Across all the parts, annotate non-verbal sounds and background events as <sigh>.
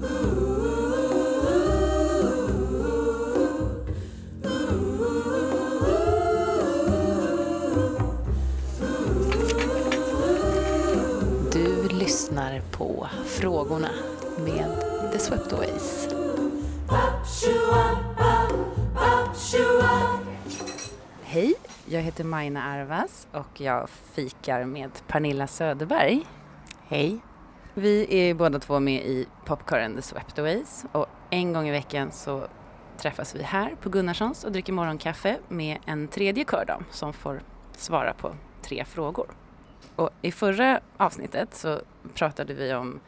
Du lyssnar på Frågorna med The Sweptaways. Hej, jag heter Majna Arvas och jag fikar med Pernilla Söderberg. Hej. Vi är båda två med i popkören The Sweptaways och en gång i veckan så träffas vi här på Gunnarssons och dricker morgonkaffe med en tredje kördam som får svara på tre frågor. Och I förra avsnittet så pratade vi om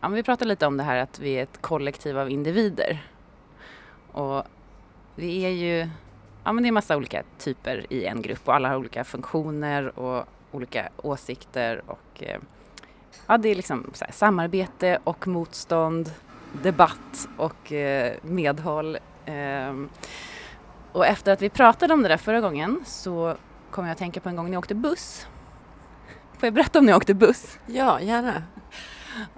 ja, vi pratade lite om det här att vi är ett kollektiv av individer. Och vi är ju ja, men det är massa olika typer i en grupp och alla har olika funktioner och olika åsikter och eh, ja, det är liksom här, samarbete och motstånd, debatt och eh, medhåll. Ehm, och efter att vi pratade om det där förra gången så kom jag att tänka på en gång när jag åkte buss. Får jag berätta om när jag åkte buss? Ja, gärna. <laughs>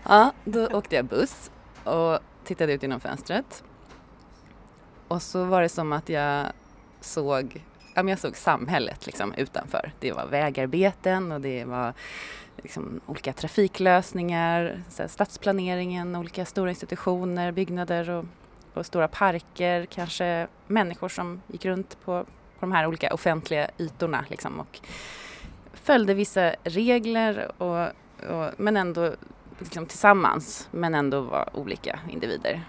Ja, då åkte jag buss och tittade ut genom fönstret. Och så var det som att jag såg, ja, men jag såg samhället liksom utanför. Det var vägarbeten och det var liksom olika trafiklösningar, så här stadsplaneringen, olika stora institutioner, byggnader och, och stora parker, kanske människor som gick runt på, på de här olika offentliga ytorna liksom och följde vissa regler och, och, men ändå liksom tillsammans men ändå var olika individer.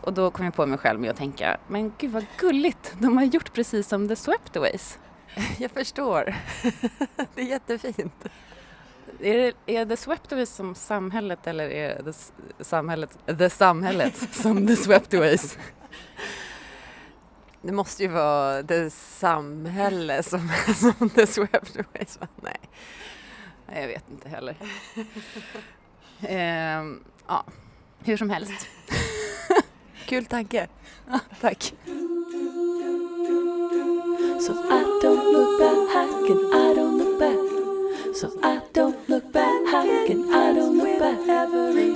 Och då kom jag på mig själv med att tänka, men gud vad gulligt, de har gjort precis som The Sweptaways. <laughs> Jag förstår. <laughs> Det är jättefint. Är, det, är The Sweptaways som samhället eller är det samhället, The samhället som The Sweptaways? <laughs> Det måste ju vara det samhälle som, som det Sweptaways var. Nej. Nej, jag vet inte heller. <laughs> Ehm, ja, hur som helst. Kul tanke. Tack. So I don't look back and I don't look. So I don't look back and I don't look back.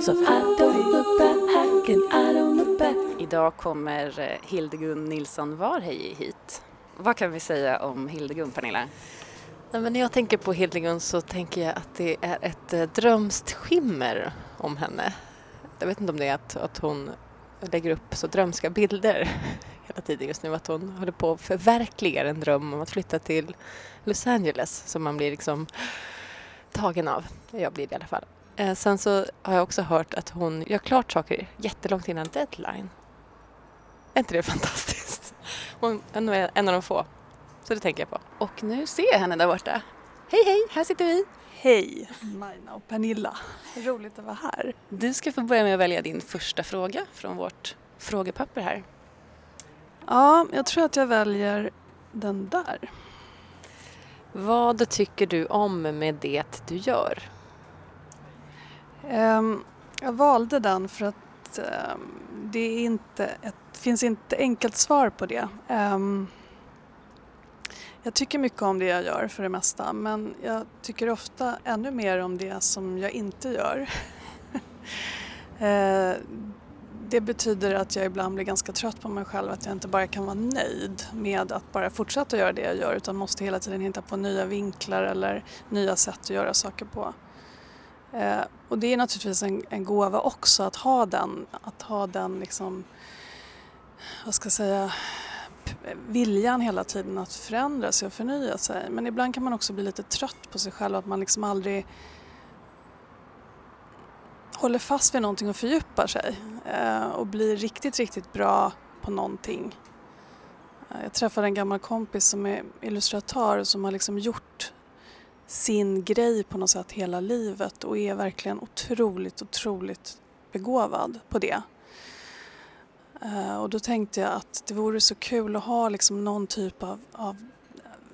So I don't look back and I don't look back. Idag kommer eh, Hildegun Nilsson Varhej hit. Vad kan vi säga om Hildegun, Pernilla? Nej, men när jag tänker på Hildegund så tänker jag att det är ett eh, drömskt skimmer om henne. Jag vet inte om det är att, att hon lägger upp så drömska bilder <laughs> hela tiden just nu. Att hon håller på att förverkliga en dröm om att flytta till Los Angeles som man blir liksom tagen av. Jag blir det i alla fall. Eh, sen så har jag också hört att hon gör klart saker jättelångt innan deadline. Är inte det <laughs> fantastiskt? Hon är en av de få. Så det tänker jag på. Och nu ser jag henne där borta. Hej, hej, här sitter vi. Hej, Majna och Pernilla. Roligt att vara här. Du ska få börja med att välja din första fråga från vårt frågepapper här. Ja, jag tror att jag väljer den där. Vad tycker du om med det du gör? Um, jag valde den för att um, det är inte ett, finns inte enkelt svar på det. Um, jag tycker mycket om det jag gör för det mesta men jag tycker ofta ännu mer om det som jag inte gör. uh, <laughs> det betyder att jag ibland blir ganska trött på mig själv att jag inte bara kan vara nöjd med att bara fortsätta göra det jag gör utan måste hela tiden hitta på nya vinklar eller nya sätt att göra saker på. Eh, och det är naturligtvis en, en gåva också att ha den, att ha den liksom, vad ska jag säga, viljan hela tiden att förändra sig och förnya sig. Men ibland kan man också bli lite trött på sig själv att man liksom aldrig håller fast vid någonting och fördjupar sig eh, och blir riktigt, riktigt bra på någonting. Eh, jag träffade en gammal kompis som är illustratör som har liksom gjort sin grej på något sätt hela livet och är verkligen otroligt, otroligt begåvad på det. Eh, och då tänkte jag att det vore så kul att ha liksom någon typ av, av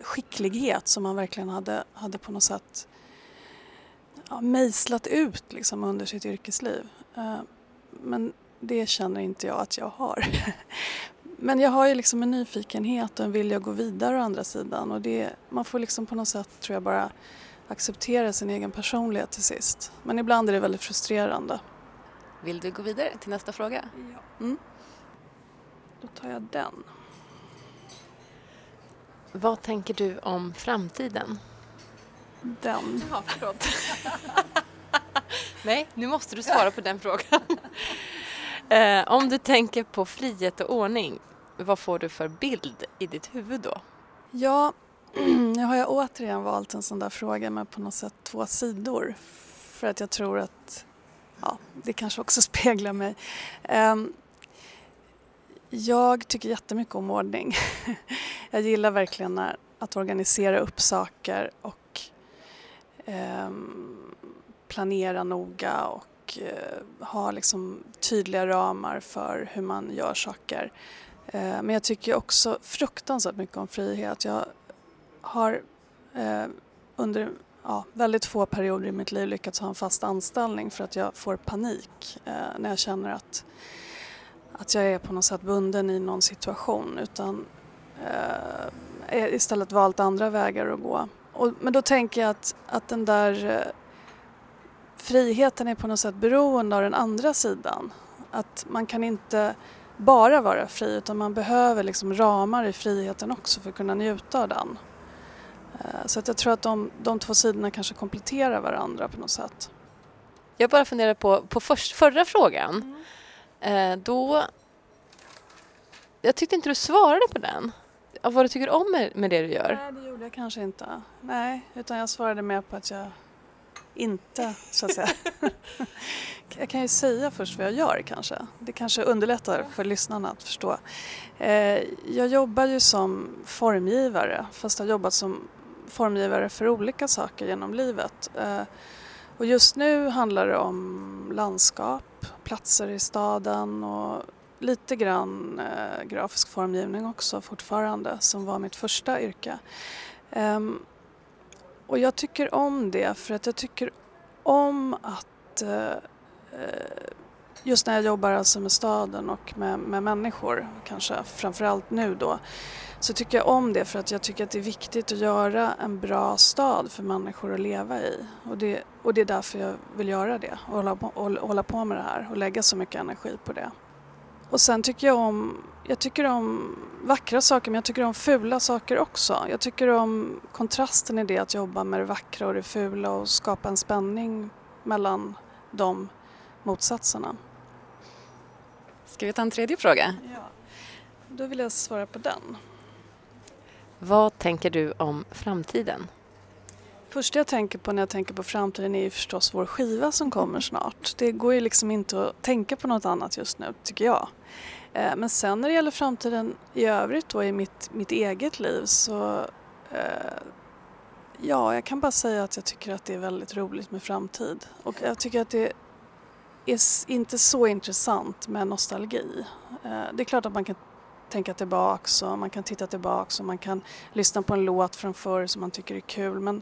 skicklighet som man verkligen hade, hade på något sätt ja, mejslat ut liksom under sitt yrkesliv. Eh, Men det känner inte jag att jag har. <laughs> Men jag har ju liksom en nyfikenhet och en vilja att gå vidare å andra sidan och det, man får liksom på något sätt tror jag bara acceptera sin egen personlighet till sist. Men ibland är det väldigt frustrerande. Vill du gå vidare till nästa fråga? Ja. Mm. Då tar jag den. Vad tänker du om framtiden? Den. Ja, förlåt. <laughs> Nej, nu måste du svara på den frågan. <laughs> eh, om du tänker på frihet och ordning, vad får du för bild i ditt huvud då? Ja, <clears throat> nu har jag återigen valt en sån där fråga med på något sätt två sidor. För att jag tror att ja, det kanske också <laughs> speglar mig. Um, jag tycker jättemycket om ordning. jag gillar verkligen att organisera upp saker och Ehm, planera noga och eh, ha liksom tydliga ramar för hur man gör saker. Ehm, men jag tycker också fruktansvärt mycket om frihet. Jag har eh, under ja, väldigt få perioder i mitt liv lyckats ha en fast anställning för att jag får panik eh, när jag känner att att jag är på något sätt bunden i någon situation utan istället valt andra vägar att gå. Och, men då tänker jag att, att den där eh, friheten är på något sätt beroende av den andra sidan. Att man kan inte bara vara fri utan man behöver liksom ramar i friheten också för att kunna njuta av den. Eh, så att jag tror att de, de två sidorna kanske kompletterar varandra på något sätt. Jag bara funderar på, på först, förra frågan. Mm. Eh, då... Jag tyckte inte du svarade på den. Av vad du tycker om med, med det du gör. Nej, det gjorde jag kanske inte. Nej, utan jag svarade mer på att jag inte, så att säga. <laughs> jag kan ju säga först vad jag gör kanske. Det kanske underlättar för lyssnarna att förstå. Eh, jag jobbar ju som formgivare, fast jag har jobbat som formgivare för olika saker genom livet. Eh, och just nu handlar det om landskap, platser i staden och lite grann eh, grafisk formgivning också fortfarande som var mitt första yrke. Ehm, och jag tycker om det för att jag tycker om att eh, eh, just när jag jobbar alltså med staden och med, med människor, kanske framförallt nu då, så tycker jag om det för att jag tycker att det är viktigt att göra en bra stad för människor att leva i. Och det, och det är därför jag vill göra det och hålla, på, och hålla på med det här och lägga så mycket energi på det. Och sen tycker jag om, jag tycker om vackra saker men jag tycker om fula saker också. Jag tycker om kontrasten i det att jobba med det vackra och det fula och skapa en spänning mellan de motsatserna. Ska vi ta en tredje fråga? Ja, då vill jag svara på den. Vad tänker du om framtiden? Första jag tänker på när jag tänker på framtiden är ju förstås vår skiva som kommer snart. Det går ju liksom inte att tänka på något annat just nu, tycker jag. Eh, men sen när det gäller framtiden i övrigt då i mitt, mitt eget liv så eh, ja, jag kan bara säga att jag tycker att det är väldigt roligt med framtid. Och jag tycker att det är inte så intressant med nostalgi. Eh, det är klart att man kan tänka tillbaks och man kan titta tillbaks och man kan lyssna på en låt från förr som man tycker är kul. Men,